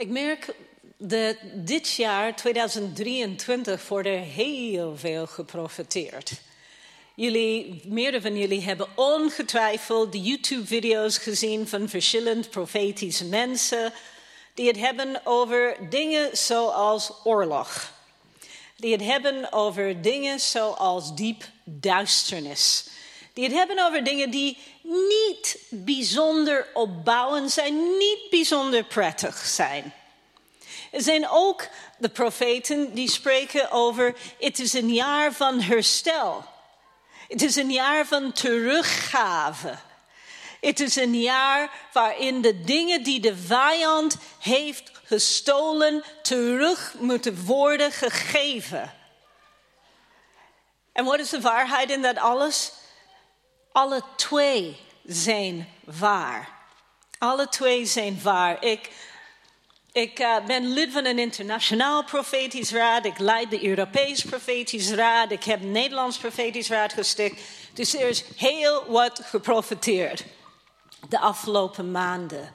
Ik merk dat dit jaar, 2023, wordt er heel veel geprofiteerd. Jullie, meerdere van jullie hebben ongetwijfeld de YouTube-video's gezien van verschillende profetische mensen die het hebben over dingen zoals oorlog. Die het hebben over dingen zoals diep duisternis. Die het hebben over dingen die niet bijzonder opbouwend zijn, niet bijzonder prettig zijn. Er zijn ook de profeten die spreken over: het is een jaar van herstel. Het is een jaar van teruggave. Het is een jaar waarin de dingen die de vijand heeft gestolen terug moeten worden gegeven. En wat is de waarheid in dat alles? Alle twee zijn waar. Alle twee zijn waar. Ik, ik uh, ben lid van een internationaal profetisch raad. Ik leid de Europees profetisch raad. Ik heb Nederlands profetisch raad gesticht. Dus er is heel wat geprofiteerd de afgelopen maanden.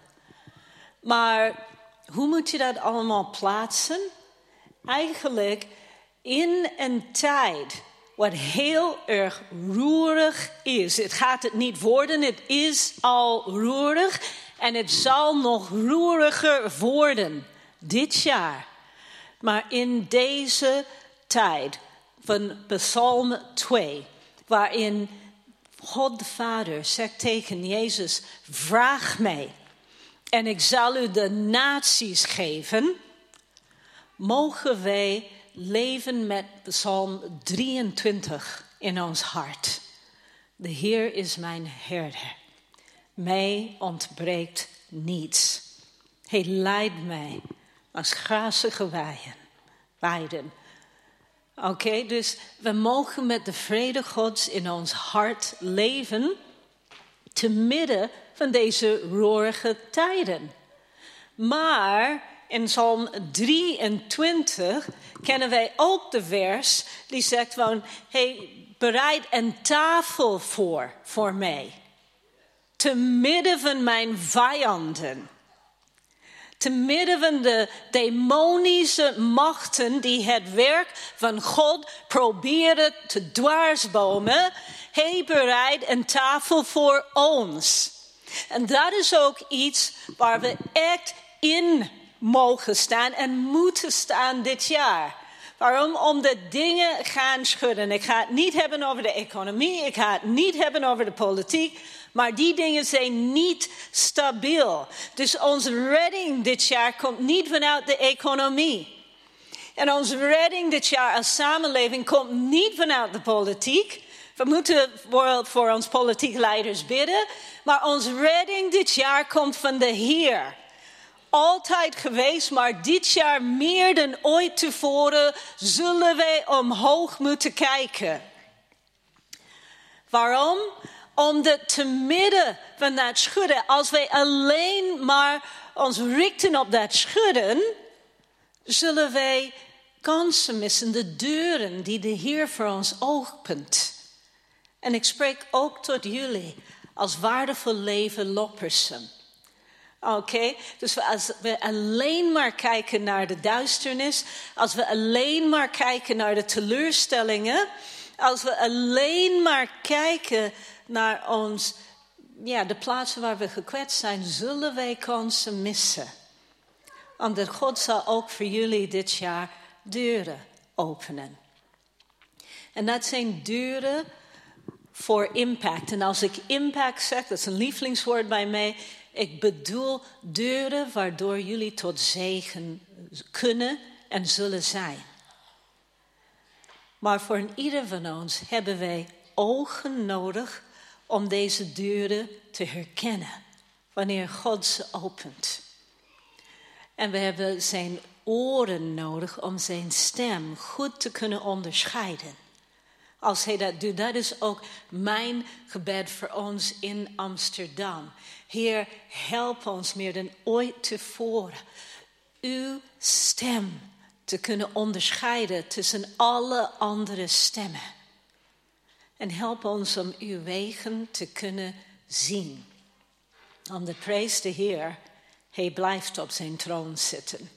Maar hoe moet je dat allemaal plaatsen? Eigenlijk in een tijd wat heel erg roerig is. Het gaat het niet worden, het is al roerig en het zal nog roeriger worden dit jaar. Maar in deze tijd van Psalm 2, waarin God de Vader zegt tegen Jezus: Vraag mij en ik zal u de naties geven. Mogen wij leven met Psalm 23 in ons hart. De Heer is mijn herder. Mij ontbreekt niets. Hij leidt mij als grazige weiden. Oké, dus we mogen met de vrede Gods in ons hart leven, te midden van deze roerige tijden. Maar in Psalm 23 kennen wij ook de vers die zegt van, hey, bereid een tafel voor, voor mij. Te midden van mijn vijanden. Te midden van de demonische machten die het werk van God proberen te dwarsbomen, hij bereidt een tafel voor ons. En dat is ook iets waar we echt in mogen staan en moeten staan dit jaar. Waarom? Omdat dingen gaan schudden. Ik ga het niet hebben over de economie, ik ga het niet hebben over de politiek, maar die dingen zijn niet stabiel. Dus onze redding dit jaar komt niet vanuit de economie. En onze redding dit jaar als samenleving komt niet vanuit de politiek. We moeten voor ons politiek leiders bidden, maar onze redding dit jaar komt van de Heer altijd geweest, maar dit jaar meer dan ooit tevoren zullen wij omhoog moeten kijken. Waarom? Omdat te midden van dat schudden, als wij alleen maar ons richten op dat schudden, zullen wij kansen missen, de deuren die de Heer voor ons opent. En ik spreek ook tot jullie als waardevol leven Loppersen. Oké, dus als we alleen maar kijken naar de duisternis, als we alleen maar kijken naar de teleurstellingen, als we alleen maar kijken naar ons, ja, de plaatsen waar we gekwetst zijn, zullen wij kansen missen. Omdat God zal ook voor jullie dit jaar deuren openen. En dat zijn deuren voor impact. En als ik impact zeg, dat is een lievelingswoord bij mij, ik bedoel deuren waardoor jullie tot zegen kunnen en zullen zijn. Maar voor ieder van ons hebben wij ogen nodig om deze deuren te herkennen wanneer God ze opent. En we hebben zijn oren nodig om zijn stem goed te kunnen onderscheiden. Als hij dat doet, dat is ook mijn gebed voor ons in Amsterdam. Heer, help ons meer dan ooit tevoren uw stem te kunnen onderscheiden tussen alle andere stemmen. En help ons om uw wegen te kunnen zien. Om de prijs de Heer Hij blijft op zijn troon zitten.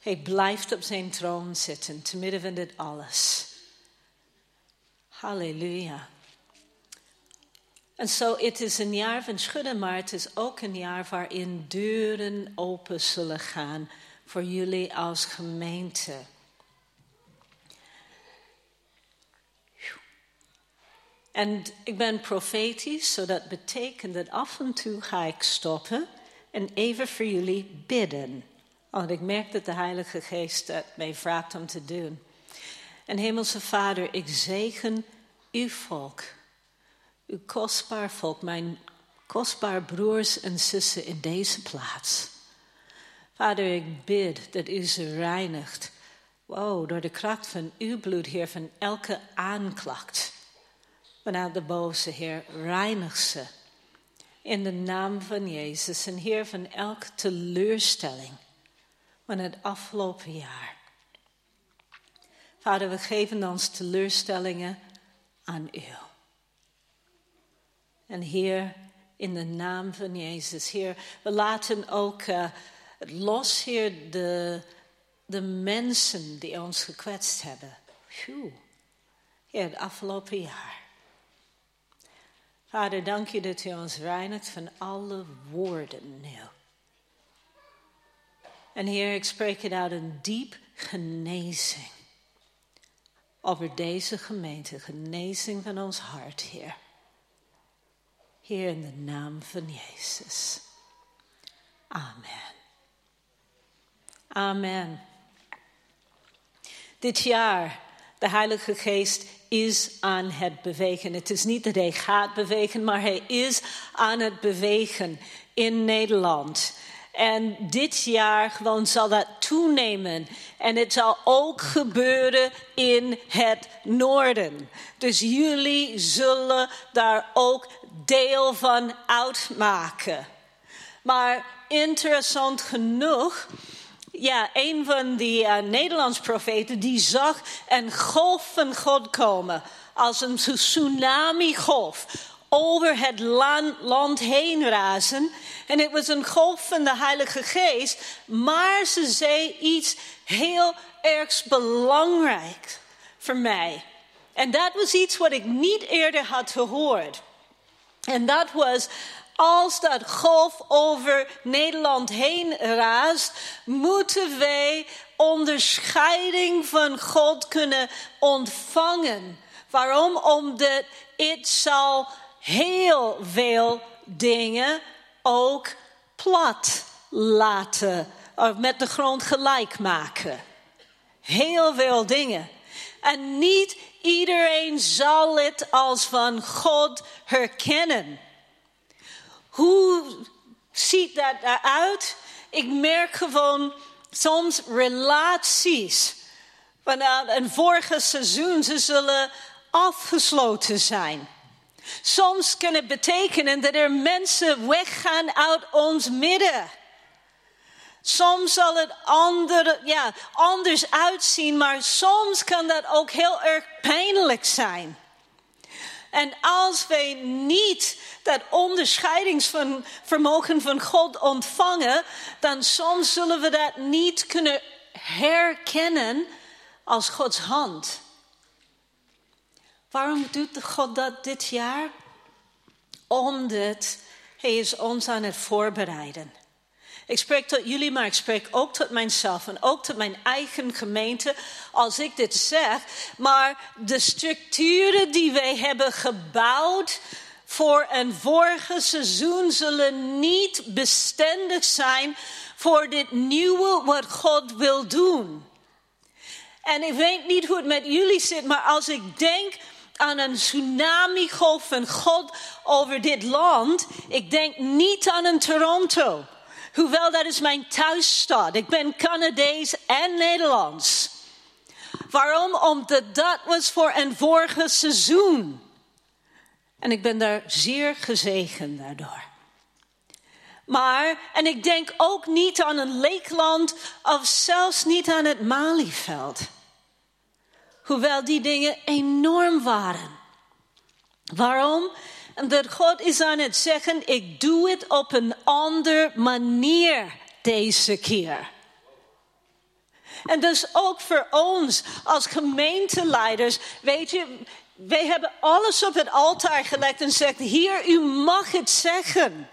Hij blijft op zijn troon zitten, te midden van dit alles. Halleluja. En zo, het is een jaar van schudden, maar het is ook een jaar waarin deuren open zullen gaan voor jullie als gemeente. En ik ben profetisch, zodat betekent dat af en toe ga ik stoppen en even voor jullie bidden. Want ik merk dat de Heilige Geest het mij vraagt om te doen. En Hemelse Vader, ik zegen uw volk, uw kostbaar volk, mijn kostbaar broers en zussen in deze plaats. Vader, ik bid dat u ze reinigt. Wow, door de kracht van uw bloed, Heer, van elke aanklacht. Vanuit de boze, Heer, reinig ze. In de naam van Jezus en Heer van elke teleurstelling van het afgelopen jaar. Vader, we geven ons teleurstellingen aan u. En Heer, in de naam van Jezus, Heer, we laten ook uh, los, Heer, de, de mensen die ons gekwetst hebben. Phew. Heer, het afgelopen jaar. Vader, dank je dat u ons reinigt van alle woorden nu. En Heer, ik spreek het uit een diep genezing over deze gemeente, genezing van ons hart, Heer. Heer, in de naam van Jezus. Amen. Amen. Dit jaar, de Heilige Geest is aan het bewegen. Het is niet dat hij gaat bewegen, maar hij is aan het bewegen in Nederland. En dit jaar gewoon zal dat toenemen. En het zal ook gebeuren in het noorden. Dus jullie zullen daar ook deel van uitmaken. Maar interessant genoeg, ja, een van die uh, Nederlands profeten, die zag een golf van God komen. Als een tsunami-golf over het land, heen razen. En het was een golf van de Heilige Geest. Maar ze zei iets heel erg belangrijk voor mij. En dat was iets wat ik niet eerder had gehoord. En dat was, als dat golf over Nederland heen raast, moeten wij onderscheiding van God kunnen ontvangen. Waarom? Omdat het zal heel veel dingen ook plat laten, of met de grond gelijk maken. Heel veel dingen. En niet iedereen zal het als van God herkennen. Hoe ziet dat eruit? Ik merk gewoon soms relaties. Vanuit een vorige seizoen, ze zullen afgesloten zijn. Soms kan het betekenen dat er mensen weggaan uit ons midden. Soms zal het andere, ja, anders uitzien, maar soms kan dat ook heel erg pijnlijk zijn. En als wij niet dat onderscheidingsvermogen van God ontvangen, dan soms zullen we dat niet kunnen herkennen als Gods hand. Waarom doet God dat dit jaar? Omdat Hij is ons aan het voorbereiden. Ik spreek tot jullie, maar ik spreek ook tot mijzelf en ook tot mijn eigen gemeente als ik dit zeg. Maar de structuren die wij hebben gebouwd voor een vorige seizoen zullen niet bestendig zijn voor dit nieuwe wat God wil doen. En ik weet niet hoe het met jullie zit, maar als ik denk aan een tsunami-golf van God over dit land. Ik denk niet aan een Toronto. Hoewel dat is mijn thuisstad. Ik ben Canadees en Nederlands. Waarom? Omdat dat was voor een vorige seizoen. En ik ben daar zeer gezegend daardoor. Maar, en ik denk ook niet aan een leekland of zelfs niet aan het Malieveld. Hoewel die dingen enorm waren. Waarom? En dat God is aan het zeggen, ik doe het op een andere manier deze keer. En dus ook voor ons als gemeenteleiders, weet je, wij hebben alles op het altaar gelegd en zegt, hier, u mag het zeggen.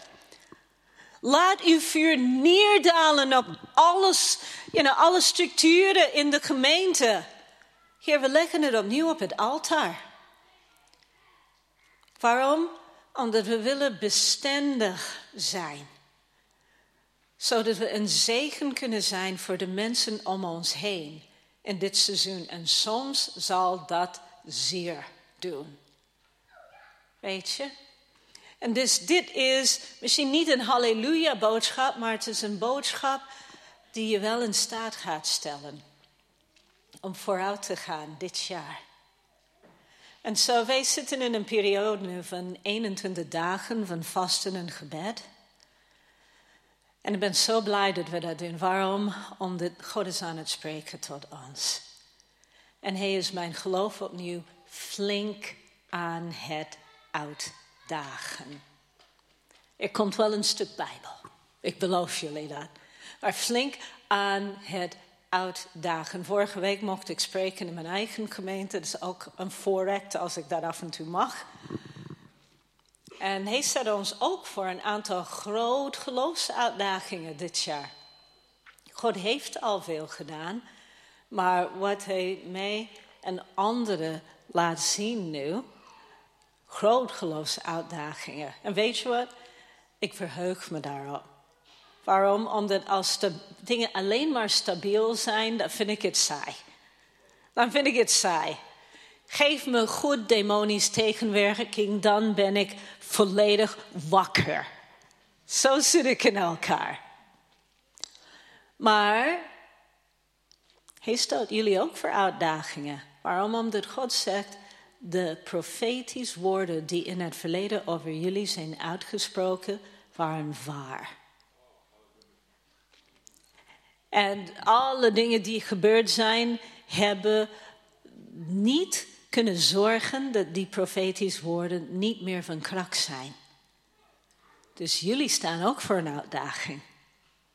Laat uw vuur neerdalen op alles, you know, alle structuren in de gemeente. We leggen het opnieuw op het altaar. Waarom? Omdat we willen bestendig zijn. Zodat we een zegen kunnen zijn voor de mensen om ons heen in dit seizoen. En soms zal dat zeer doen. Weet je? En dus dit is misschien niet een halleluja boodschap, maar het is een boodschap die je wel in staat gaat stellen om vooruit te gaan dit jaar. En zo, wij zitten in een periode van 21 dagen van vasten en gebed. En ik ben zo blij dat we dat doen. Waarom? Omdat God is aan het spreken tot ons. En hij is mijn geloof opnieuw flink aan het uitdagen. Er komt wel een stuk Bijbel. Ik beloof jullie dat. Maar flink aan het uitdagen. Vorige week mocht ik spreken in mijn eigen gemeente. Dat is ook een voorrecht als ik dat af en toe mag. En hij zet ons ook voor een aantal groot geloofsuitdagingen dit jaar. God heeft al veel gedaan, maar wat hij mij en anderen laat zien nu, groot geloofsuitdagingen. En weet je wat? Ik verheug me daarop. Waarom? Omdat als de dingen alleen maar stabiel zijn, dan vind ik het saai. Dan vind ik het saai. Geef me goed demonisch tegenwerking, dan ben ik volledig wakker. Zo zit ik in elkaar. Maar hij stelt jullie ook voor uitdagingen. Waarom? Omdat God zegt, de profetische woorden die in het verleden over jullie zijn uitgesproken, waren waar. En alle dingen die gebeurd zijn, hebben niet kunnen zorgen dat die profetische woorden niet meer van kracht zijn. Dus jullie staan ook voor een uitdaging.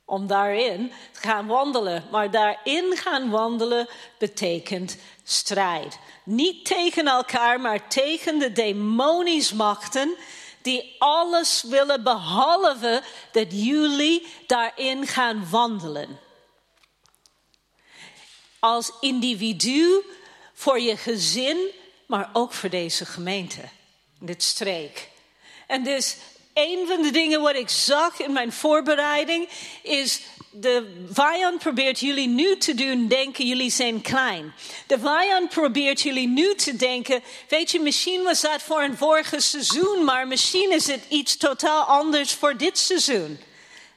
Om daarin te gaan wandelen. Maar daarin gaan wandelen betekent strijd. Niet tegen elkaar, maar tegen de demonisch machten die alles willen behalve dat jullie daarin gaan wandelen als individu, voor je gezin, maar ook voor deze gemeente, dit streek. En dus een van de dingen wat ik zag in mijn voorbereiding is de vijand probeert jullie nu te doen denken, jullie zijn klein. De vijand probeert jullie nu te denken, weet je, misschien was dat voor een vorige seizoen, maar misschien is het iets totaal anders voor dit seizoen.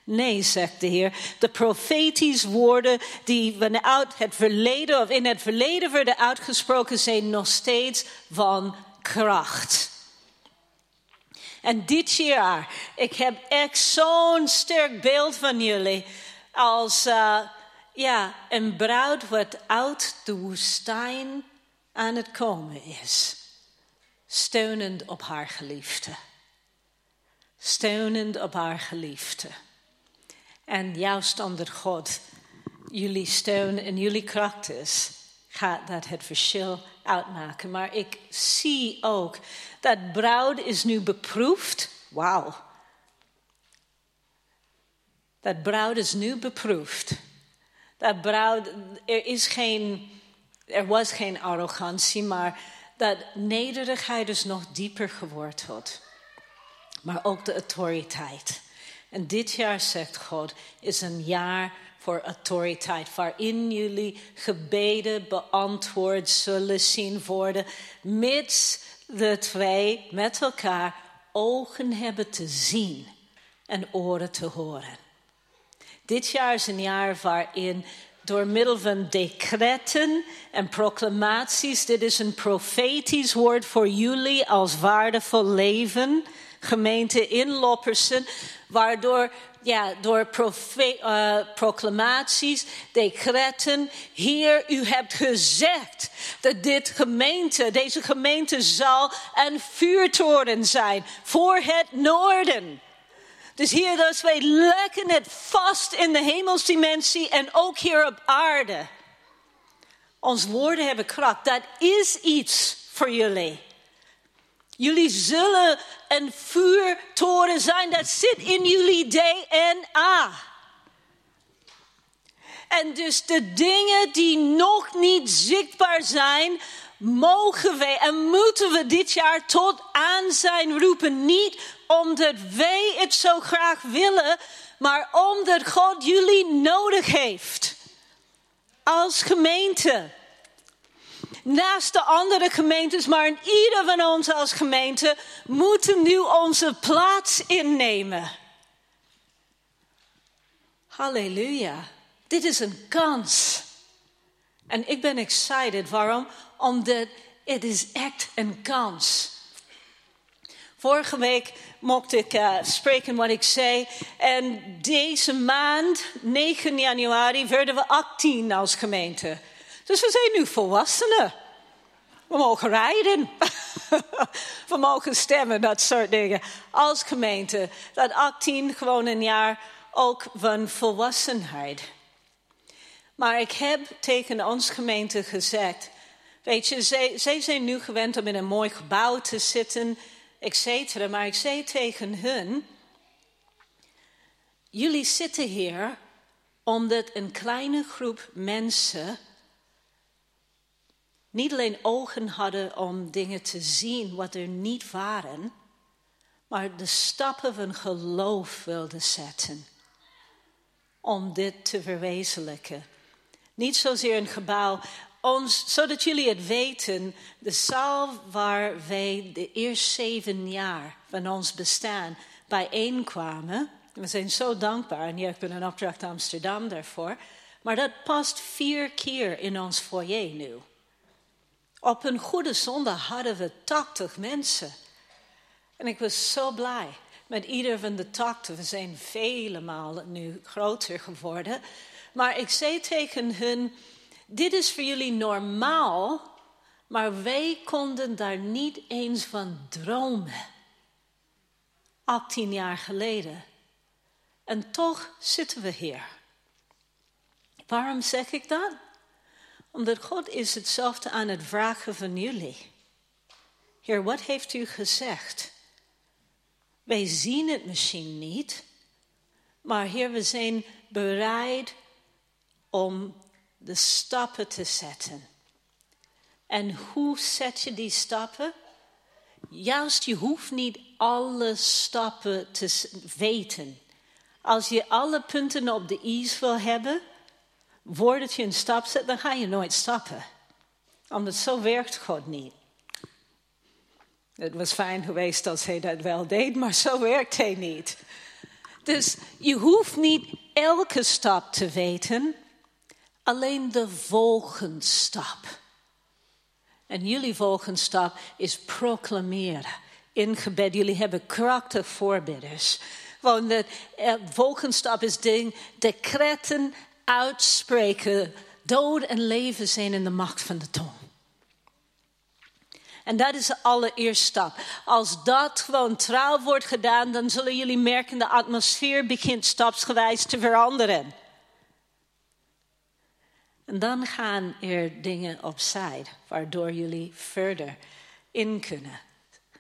Nee, zegt de Heer, de profetische woorden die vanuit het verleden of in het verleden werden uitgesproken zijn nog steeds van kracht. En dit jaar, ik heb echt zo'n sterk beeld van jullie als uh, ja, een bruid wat uit de woestijn aan het komen is. Steunend op haar geliefde. Steunend op haar geliefde. En juist onder God, jullie steun en jullie kracht is, gaat dat het verschil uitmaken. Maar ik zie ook dat bruid is nu beproefd. Wauw. Dat bruid is nu beproefd. Dat bruid, er is geen, er was geen arrogantie, maar dat nederigheid is nog dieper geworteld. Maar ook de autoriteit. En dit jaar, zegt God, is een jaar voor autoriteit, waarin jullie gebeden beantwoord zullen zien worden, mits de twee met elkaar ogen hebben te zien en oren te horen. Dit jaar is een jaar waarin door middel van decretten en proclamaties, dit is een profetisch woord voor jullie als waardevol leven, gemeente in Loppersen, Waardoor, ja, door uh, proclamaties, decretten, Heer, u hebt gezegd dat dit gemeente, deze gemeente zal een vuurtoren zijn voor het noorden. Dus hier, dus wij leggen het vast in de hemelsdimensie en ook hier op aarde. Ons woorden hebben kracht. Dat is iets voor jullie. Jullie zullen een vuurtoren zijn. Dat zit in jullie DNA. En dus de dingen die nog niet zichtbaar zijn, mogen wij en moeten we dit jaar tot aan zijn roepen. Niet omdat wij het zo graag willen, maar omdat God jullie nodig heeft. Als gemeente. Naast de andere gemeentes, maar in ieder van ons als gemeente moeten nu onze plaats innemen. Halleluja. Dit is een kans. En ik ben excited. Waarom? Omdat het is echt een kans. Vorige week mocht ik uh, spreken wat ik zei. En deze maand, 9 januari, werden we 18 als gemeente. Dus we zijn nu volwassenen. We mogen rijden. we mogen stemmen, dat soort dingen. Als gemeente. Dat 18 gewoon een jaar ook van volwassenheid. Maar ik heb tegen ons gemeente gezegd. Weet je, zij, zij zijn nu gewend om in een mooi gebouw te zitten, et cetera. Maar ik zei tegen hun: Jullie zitten hier omdat een kleine groep mensen niet alleen ogen hadden om dingen te zien wat er niet waren, maar de stappen van geloof wilden zetten om dit te verwezenlijken. Niet zozeer een gebouw, ons, zodat jullie het weten, de zaal waar wij de eerste zeven jaar van ons bestaan bijeenkwamen. We zijn zo dankbaar en ik ben een opdracht Amsterdam daarvoor. Maar dat past vier keer in ons foyer nu. Op een goede zondag hadden we 80 mensen. En ik was zo blij met ieder van de 80. We zijn vele malen nu groter geworden. Maar ik zei tegen hun: Dit is voor jullie normaal, maar wij konden daar niet eens van dromen. 18 jaar geleden. En toch zitten we hier. Waarom zeg ik dat? Omdat God is hetzelfde aan het vragen van jullie. Heer, wat heeft u gezegd? Wij zien het misschien niet, maar Heer, we zijn bereid om de stappen te zetten. En hoe zet je die stappen? Juist, je hoeft niet alle stappen te weten. Als je alle punten op de i's wil hebben, voordat je een stap zet, dan ga je nooit stappen. Omdat zo werkt God niet. Het was fijn geweest als hij dat wel deed, maar zo werkt hij niet. Dus je hoeft niet elke stap te weten, alleen de volgende stap. En jullie volgende stap is proclameren in gebed. Jullie hebben krachtig voorbidders. Want de eh, volgende stap is ding, decreten uitspreken. Dood en leven zijn in de macht van de tong. En dat is de allereerste stap. Als dat gewoon trouw wordt gedaan, dan zullen jullie merken de atmosfeer begint stapsgewijs te veranderen. En dan gaan er dingen opzij, waardoor jullie verder in kunnen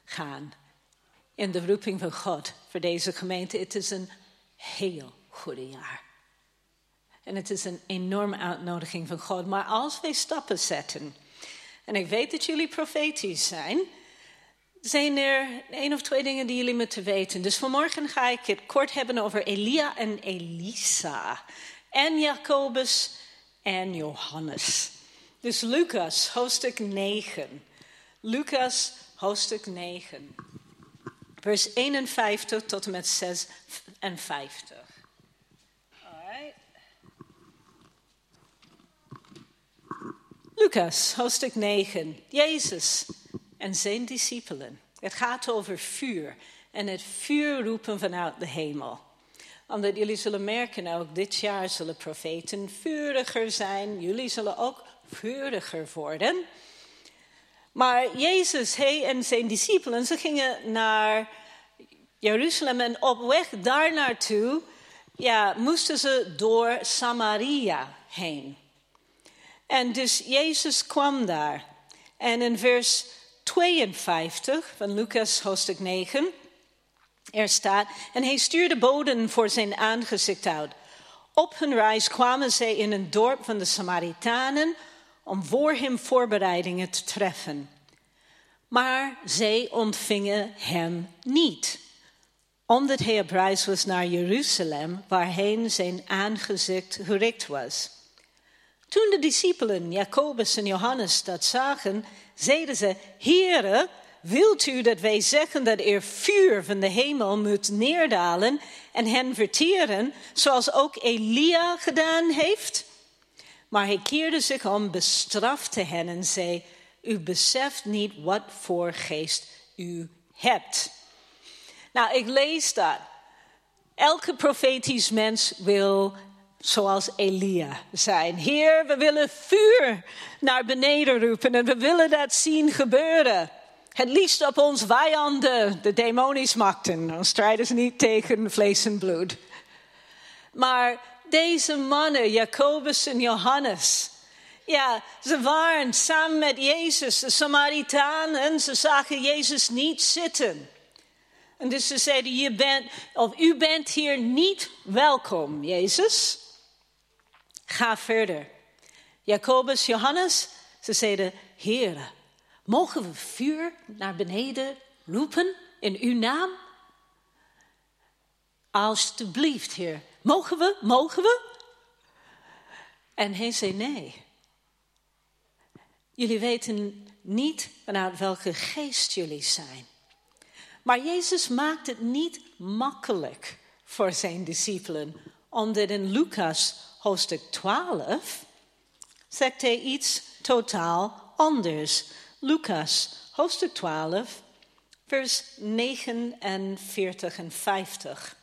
gaan in de roeping van God voor deze gemeente. Het is een heel goede jaar. En het is een enorme uitnodiging van God. Maar als wij stappen zetten, en ik weet dat jullie profetisch zijn, zijn er één of twee dingen die jullie moeten weten. Dus vanmorgen ga ik het kort hebben over Elia en Elisa. En Jacobus en Johannes. Dus Lucas, hoofdstuk 9. Lucas, hoofdstuk 9. Vers 51 tot en met 56. Lucas, hoofdstuk 9. Jezus en zijn discipelen. Het gaat over vuur. en het vuur roepen vanuit de hemel. Omdat jullie zullen merken ook, dit jaar zullen profeten vuriger zijn. Jullie zullen ook vuriger worden. Maar Jezus, hij en zijn discipelen, ze gingen naar Jeruzalem en op weg daar naartoe ja, moesten ze door Samaria heen. En dus Jezus kwam daar. En in vers 52 van Lucas hoofdstuk 9, er staat, en hij stuurde boden voor zijn aangezicht uit. Op hun reis kwamen zij in een dorp van de Samaritanen om voor hem voorbereidingen te treffen. Maar zij ontvingen hem niet, omdat hij op reis was naar Jeruzalem, waarheen zijn aangezicht gericht was. Toen de discipelen Jacobus en Johannes dat zagen, zeiden ze: Heere, wilt u dat wij zeggen dat er vuur van de hemel moet neerdalen en hen verteren, zoals ook Elia gedaan heeft? Maar hij keerde zich om, bestrafte hen en zei: U beseft niet wat voor geest u hebt. Nou, ik lees dat. Elke profetisch mens wil zoals Elia zijn. Heer, we willen vuur naar beneden roepen en we willen dat zien gebeuren. Het liefst op ons vijanden, de demonisch machten. Dan strijden ze niet tegen vlees en bloed. Maar deze mannen, Jacobus en Johannes, ja, ze waren samen met Jezus, de Samaritanen, ze zagen Jezus niet zitten. En dus ze zeiden, je bent, of u bent hier niet welkom, Jezus. Ga verder. Jacobus, Johannes, ze zeiden, Heer, mogen we vuur naar beneden roepen in uw naam? Alsjeblieft, Heer. Mogen we? Mogen we? En hij zei nee. Jullie weten niet vanuit welke geest jullie zijn. Maar Jezus maakt het niet makkelijk voor zijn discipelen, omdat in Lucas hoofdstuk 12 zegt hij iets totaal anders. Lucas hoofdstuk 12, vers 49 en 50.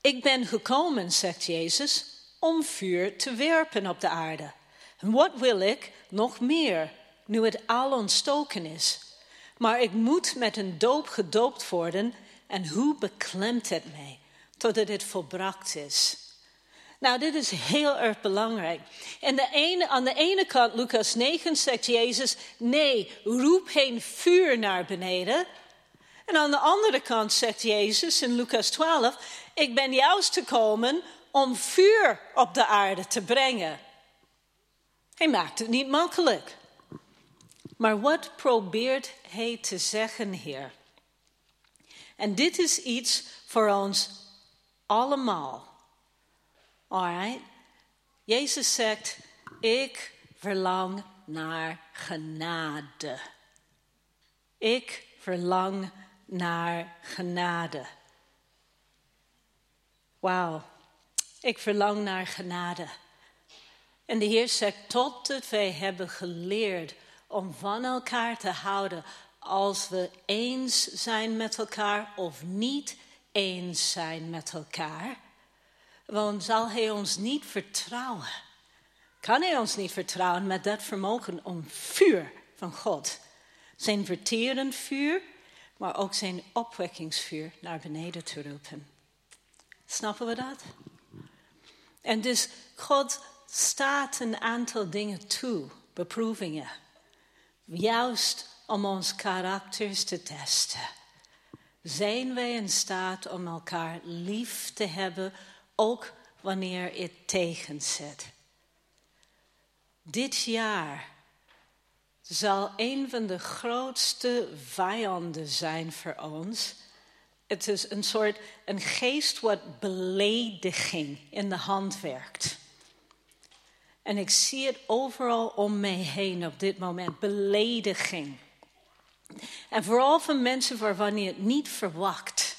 Ik ben gekomen, zegt Jezus, om vuur te werpen op de aarde. En wat wil ik nog meer, nu het al ontstoken is? Maar ik moet met een doop gedoopt worden en hoe beklemt het mij, totdat het volbracht is. Nou, dit is heel erg belangrijk. En de ene, aan de ene kant, Lucas 9, zegt Jezus: nee, roep geen vuur naar beneden. En aan de andere kant zegt Jezus in Lucas 12: ik ben juist gekomen om vuur op de aarde te brengen. Hij maakt het niet makkelijk. Maar wat probeert hij te zeggen hier? En dit is iets voor ons allemaal. Alright? Jezus zegt: Ik verlang naar genade. Ik verlang naar genade. Wauw, ik verlang naar genade. En de Heer zegt: Totdat wij hebben geleerd om van elkaar te houden als we eens zijn met elkaar of niet eens zijn met elkaar want zal hij ons niet vertrouwen? Kan hij ons niet vertrouwen met dat vermogen om vuur van God? Zijn verterend vuur, maar ook zijn opwekkingsvuur naar beneden te roepen. Snappen we dat? En dus God staat een aantal dingen toe, beproevingen. Juist om ons karakters te testen. Zijn wij in staat om elkaar lief te hebben ook wanneer het tegenzet. Dit jaar zal een van de grootste vijanden zijn voor ons. Het is een soort een geest wat belediging in de hand werkt. En ik zie het overal om mij heen op dit moment, belediging. En vooral van mensen waarvan je het niet verwacht.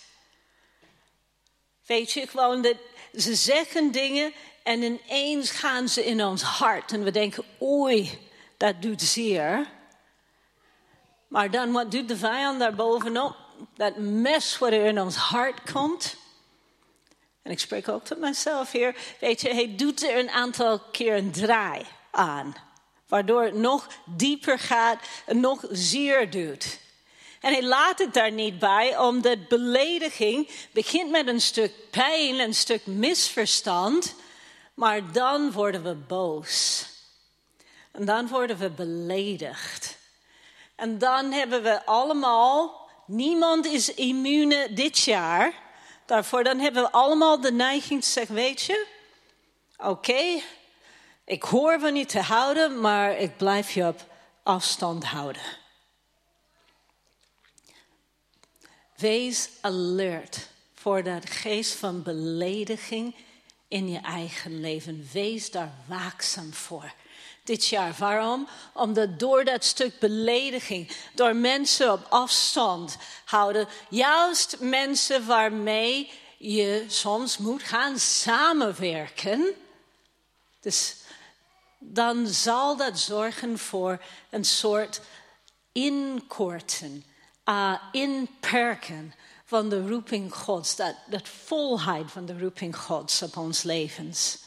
Weet je, gewoon dat ze zeggen dingen en ineens gaan ze in ons hart. En we denken, oei, dat doet zeer. Maar dan wat doet de vijand daar bovenop? dat mes wat er in ons hart komt. En ik spreek ook tot mezelf hier. Weet je, hij doet er een aantal keer een draai aan. Waardoor het nog dieper gaat en nog zeer doet. En hij laat het daar niet bij, omdat belediging begint met een stuk pijn, een stuk misverstand. Maar dan worden we boos. En dan worden we beledigd. En dan hebben we allemaal, niemand is immune dit jaar daarvoor. Dan hebben we allemaal de neiging te zeggen, weet je, oké, ik hoor van je te houden, maar ik blijf je op afstand houden. Wees alert voor dat geest van belediging in je eigen leven. Wees daar waakzaam voor dit jaar. Waarom? Omdat door dat stuk belediging, door mensen op afstand houden, juist mensen waarmee je soms moet gaan samenwerken. Dus dan zal dat zorgen voor een soort inkorten, uh, inperken van de roeping Gods, dat, dat volheid van de roeping Gods op ons levens.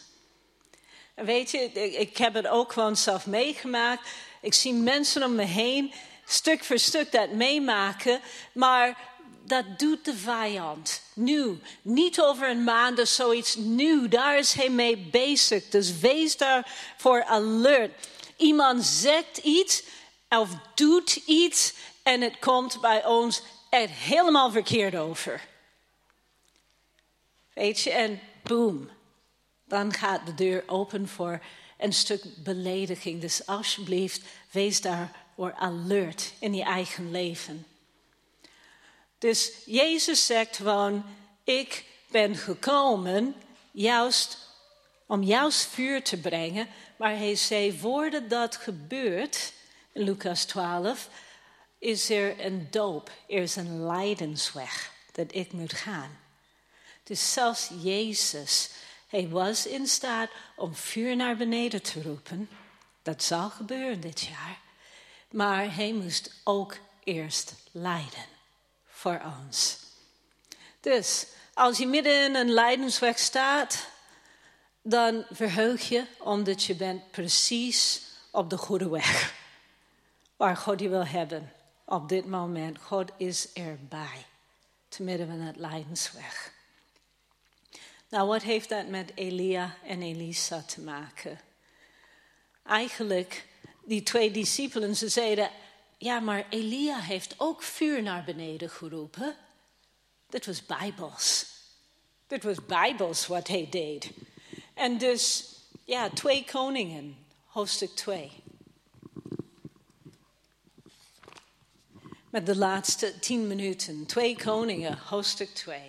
Weet je, ik heb het ook gewoon zelf meegemaakt. Ik zie mensen om me heen, stuk voor stuk dat meemaken, maar dat doet de vijand. Nu, niet over een maand of zoiets. Nu, daar is hij mee bezig. Dus wees daarvoor alert. Iemand zegt iets of doet iets en het komt bij ons er helemaal verkeerd over. Weet je, en boom, dan gaat de deur open voor een stuk belediging. Dus alsjeblieft, wees daarvoor alert in je eigen leven. Dus Jezus zegt gewoon, ik ben gekomen juist om juist vuur te brengen. Maar hij zei, voordat dat gebeurt, in Lucas 12, is er een doop, er is een lijdensweg dat ik moet gaan. Dus zelfs Jezus, hij was in staat om vuur naar beneden te roepen. Dat zal gebeuren dit jaar. Maar hij moest ook eerst lijden voor ons. Dus als je midden in een lijdensweg staat, dan verheug je omdat je bent precies op de goede weg. Waar God je wil hebben op dit moment. God is erbij, te midden van het lijdensweg. Nou, wat heeft dat met Elia en Elisa te maken? Eigenlijk, die twee discipelen, ze zeiden, ja, maar Elia heeft ook vuur naar beneden geroepen. Dit was bijbels. Dit was bijbels wat hij deed. En dus, ja, twee koningen, hoofdstuk 2. Met de laatste tien minuten, twee koningen, hoofdstuk 2.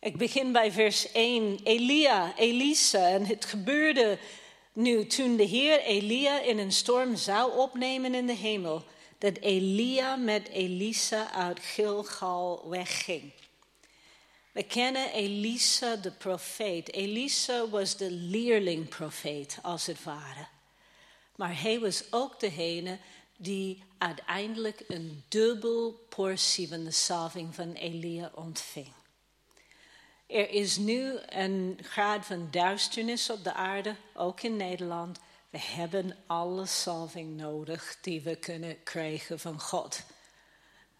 Ik begin bij vers 1. Elia, Elisa. En het gebeurde nu toen de Heer Elia in een storm zou opnemen in de hemel, dat Elia met Elisa uit Gilgal wegging. We kennen Elisa de profeet. Elisa was de leerlingprofeet, als het ware. Maar hij was ook degene die uiteindelijk een dubbel portie van de salving van Elia ontving. Er is nu een graad van duisternis op de aarde, ook in Nederland. We hebben alle salving nodig die we kunnen krijgen van God.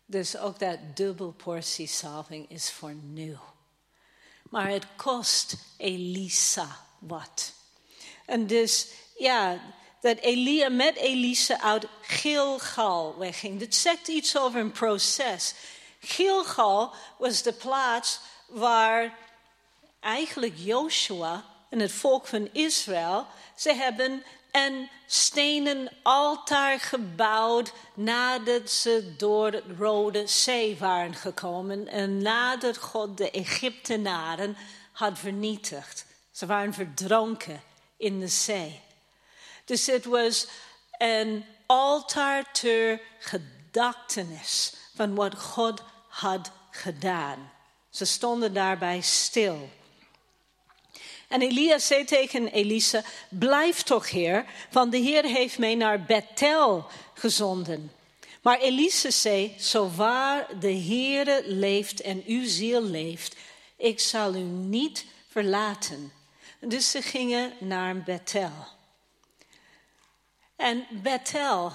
Dus ook dat dubbel portie salving is voor nu. Maar het kost Elisa wat. En dus, ja, dat Elia met Elisa uit Gilgal wegging. Dat zegt iets over een proces. Gilgal was de plaats waar eigenlijk Joshua en het volk van Israël, ze hebben een stenen altaar gebouwd nadat ze door het Rode Zee waren gekomen en nadat God de Egyptenaren had vernietigd. Ze waren verdronken in de zee. Dus het was een altaar ter gedachtenis van wat God had gedaan. Ze stonden daarbij stil. En Elia zei tegen Elisa: Blijf toch, Heer, want de Heer heeft mij naar Bethel gezonden. Maar Elise zei, zo waar de Heere leeft en uw ziel leeft, ik zal u niet verlaten. Dus ze gingen naar Bethel. En Bethel,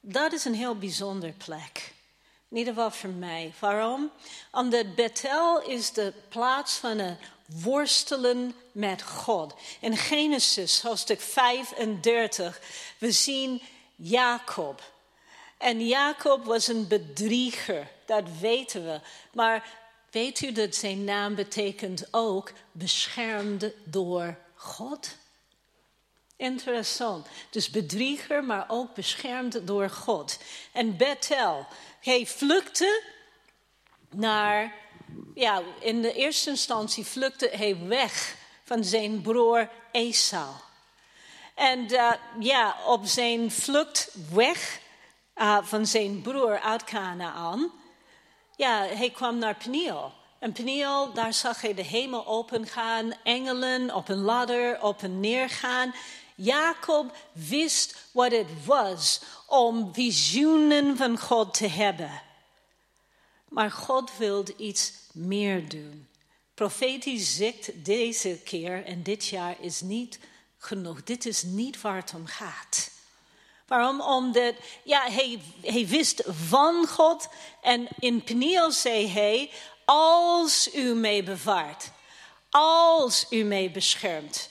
dat is een heel bijzonder plek. In ieder geval voor mij. Waarom? Omdat Bethel is de plaats van het worstelen met God. In Genesis, hoofdstuk 35, we zien Jacob. En Jacob was een bedrieger, dat weten we. Maar weet u dat zijn naam betekent ook beschermd door God? Interessant. Dus bedrieger, maar ook beschermd door God. En Bethel, hij vluchtte naar, ja, in de eerste instantie vluchtte hij weg van zijn broer Esau. En uh, ja, op zijn vlucht weg uh, van zijn broer uit Canaan, ja, hij kwam naar Peniel. En Peniel, daar zag hij de hemel opengaan, engelen op een ladder op en neer gaan. Jacob wist wat het was om visioenen van God te hebben. Maar God wilde iets meer doen. Profetisch zegt deze keer en dit jaar is niet genoeg. Dit is niet waar het om gaat. Waarom? Omdat ja, hij, hij wist van God en in Peniel zei hij, als u mij bewaart, als u mij beschermt,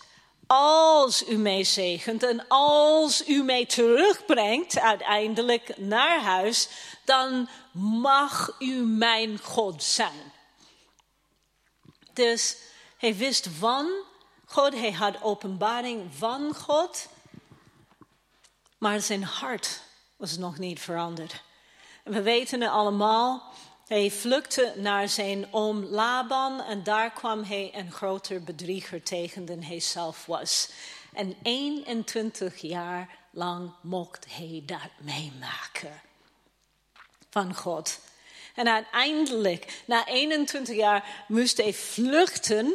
als u mij zegent en als u mij terugbrengt uiteindelijk naar huis, dan mag u mijn God zijn. Dus hij wist van God, hij had openbaring van God, maar zijn hart was nog niet veranderd. We weten het allemaal. Hij vluchtte naar zijn oom Laban en daar kwam hij een groter bedrieger tegen dan hij zelf was. En 21 jaar lang mocht hij dat meemaken van God. En uiteindelijk, na 21 jaar, moest hij vluchten,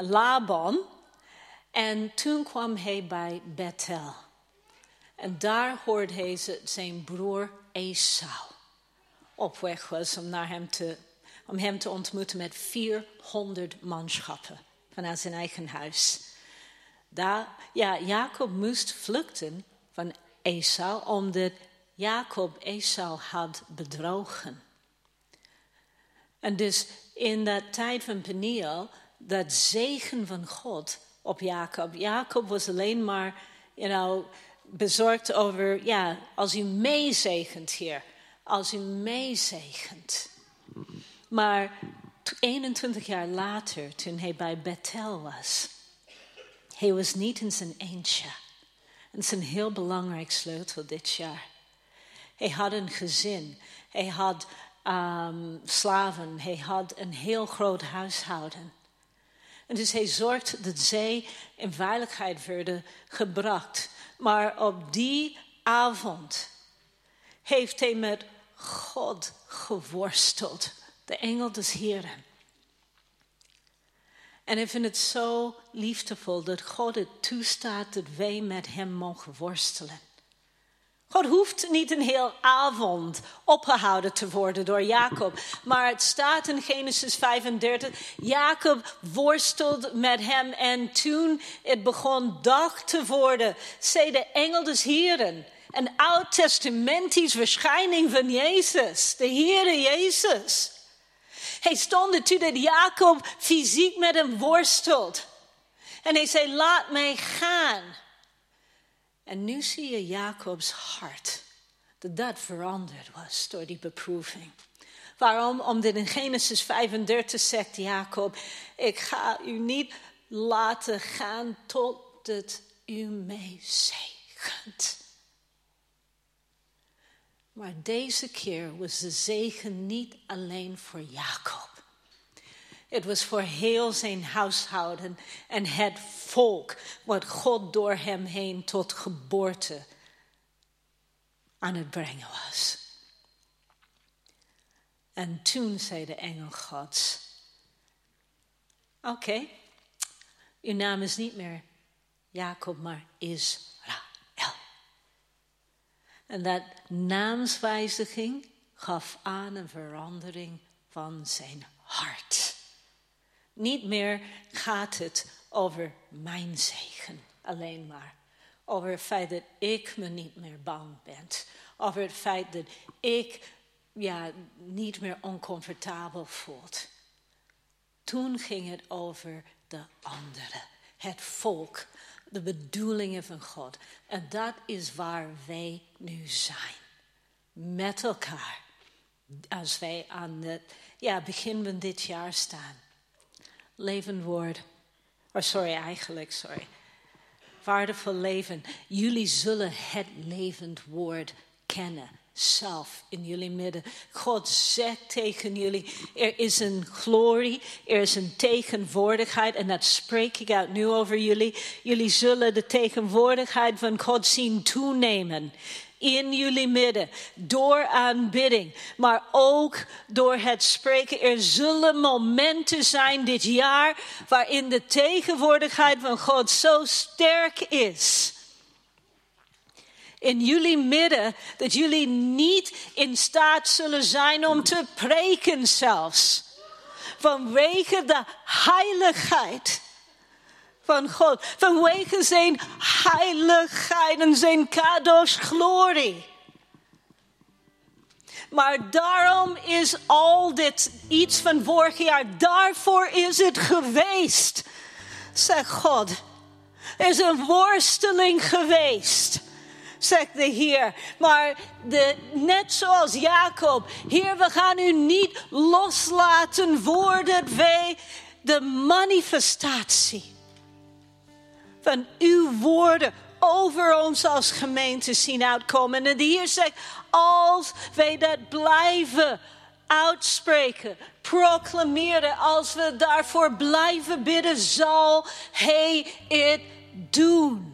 Laban. En toen kwam hij bij Bethel. En daar hoorde hij zijn broer Esau op weg was om, naar hem, te, om hem te ontmoeten met 400 manschappen vanuit zijn eigen huis. Daar, ja, Jacob moest vluchten van Esau omdat Jacob Esau had bedrogen. En dus in dat tijd van Peniel, dat zegen van God op Jacob. Jacob was alleen maar, you know, bezorgd over, ja, als u meezegent hier, als u meezegent. Maar 21 jaar later, toen hij bij Bethel was, hij was niet in zijn eentje. En dat is een heel belangrijk sleutel dit jaar. Hij had een gezin. Hij had um, slaven. Hij had een heel groot huishouden. En dus hij zorgde dat zij in veiligheid werden gebracht. Maar op die avond heeft hij met God geworsteld. De engel des Heren. En ik vind het zo liefdevol dat God het toestaat dat wij met hem mogen worstelen. God hoeft niet een heel avond opgehouden te worden door Jacob. Maar het staat in Genesis 35. Jacob worstelt met hem. En toen het begon dag te worden, zei de engel des Heren. Een oud-testamentisch verschijning van Jezus. De Heere Jezus. Hij stond er toe dat Jacob fysiek met hem worstelt. En hij zei, laat mij gaan. En nu zie je Jacobs hart. Dat dat veranderd was door die beproeving. Waarom? Omdat in Genesis 35 zegt Jacob: Ik ga u niet laten gaan totdat u mij zegent. Maar deze keer was de zegen niet alleen voor Jacob. Het was voor heel zijn huishouden en het volk wat God door hem heen tot geboorte aan het brengen was. En toen zei de engel Gods: Oké, uw naam is niet meer Jacob, maar Israël. En dat naamswijziging gaf aan een verandering van zijn hart. Niet meer gaat het over mijn zegen alleen maar. Over het feit dat ik me niet meer bang ben. Over het feit dat ik ja, niet meer oncomfortabel voelt. Toen ging het over de anderen, het volk, de bedoelingen van God. En dat is waar wij nu zijn. Met elkaar. Als wij aan het ja, begin van dit jaar staan. Levend woord. Oh, sorry, eigenlijk, sorry. Waardevol leven. Jullie zullen het levend woord kennen zelf in jullie midden. God zegt tegen jullie, er is een glorie, er is een tegenwoordigheid en dat spreek ik uit nu over jullie. Jullie zullen de tegenwoordigheid van God zien toenemen in jullie midden door aanbidding, maar ook door het spreken. Er zullen momenten zijn dit jaar waarin de tegenwoordigheid van God zo sterk is in jullie midden dat jullie niet in staat zullen zijn om te preken zelfs. Vanwege de heiligheid van God. Vanwege zijn heiligheid en zijn kadosh glorie. Maar daarom is al dit iets van vorig jaar, daarvoor is het geweest, zegt God. Er is een worsteling geweest zegt de Heer. Maar de, net zoals Jacob, Heer, we gaan u niet loslaten voordat wij de manifestatie van uw woorden over ons als gemeente zien uitkomen. En de Heer zegt, als wij dat blijven uitspreken, proclameren, als we daarvoor blijven bidden, zal Hij het doen.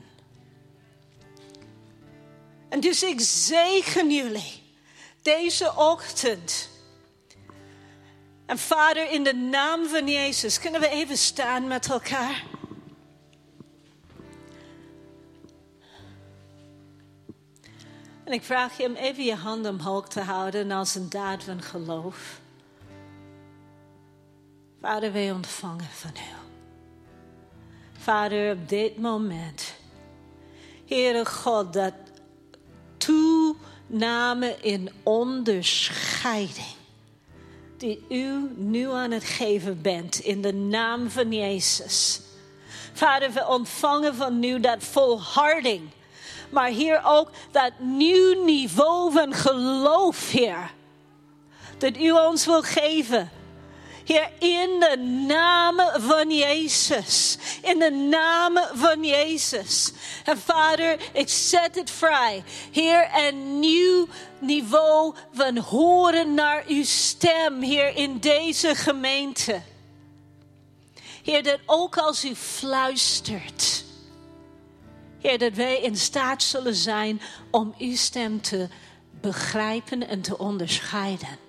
En dus ik zegen jullie deze ochtend. En Vader, in de naam van Jezus, kunnen we even staan met elkaar? En ik vraag je om even je hand omhoog te houden als een daad van geloof. Vader, wij ontvangen van u. Vader, op dit moment, Heere God, dat toename in onderscheiding. Die u nu aan het geven bent in de naam van Jezus. Vader, we ontvangen van u dat volharding. Maar hier ook dat nieuw niveau van geloof, Heer. Dat u ons wil geven Heer, in de naam van Jezus. In de naam van Jezus. En Vader, ik zet het vrij. Heer, een nieuw niveau van horen naar uw stem, Heer, in deze gemeente. Heer, dat ook als u fluistert. Heer, dat wij in staat zullen zijn om uw stem te begrijpen en te onderscheiden.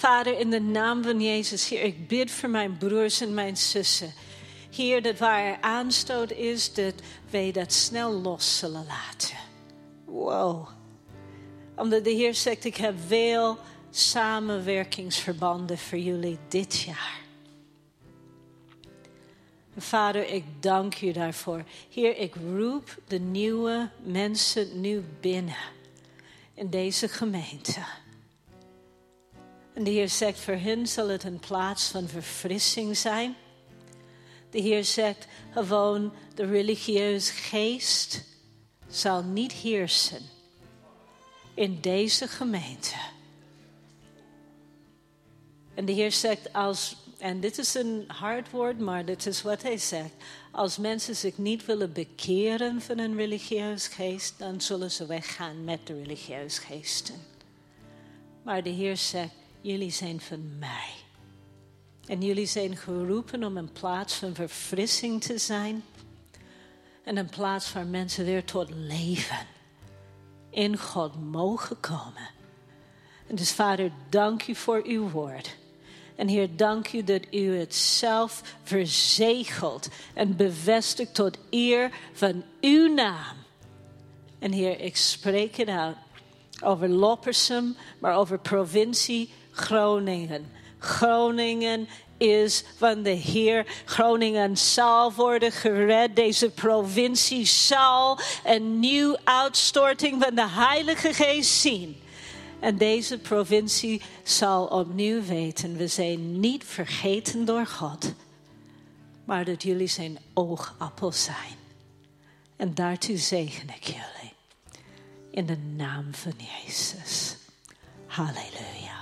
Vader, in de naam van Jezus, Heer, ik bid voor mijn broers en mijn zussen. Heer, dat waar er aanstoot is, dat wij dat snel los zullen laten. Wow. Omdat de Heer zegt, ik heb veel samenwerkingsverbanden voor jullie dit jaar. Vader, ik dank u daarvoor. Heer, ik roep de nieuwe mensen nu binnen in deze gemeente. En de Heer zegt, voor hen zal het een plaats van verfrissing zijn. De Heer zegt gewoon, de religieuze geest zal niet heersen in deze gemeente. En de Heer zegt, als, en dit is een hard woord, maar dit is wat hij zegt. Als mensen zich niet willen bekeren van een religieus geest, dan zullen ze weggaan met de religieus geesten. Maar de Heer zegt, jullie zijn van mij. En jullie zijn geroepen om een plaats van verfrissing te zijn. En een plaats waar mensen weer tot leven in God mogen komen. En dus Vader, dank u voor uw woord. En Heer, dank u dat u het zelf verzegelt en bevestigt tot eer van uw naam. En Heer, ik spreek het uit over Loppersum, maar over provincie Groningen. Groningen is van de Heer. Groningen zal worden gered. Deze provincie zal een nieuw uitstorting van de Heilige Geest zien. En deze provincie zal opnieuw weten, we zijn niet vergeten door God, maar dat jullie zijn oogappel zijn. En daartoe zegen ik jullie. In de naam van Jezus. Halleluja.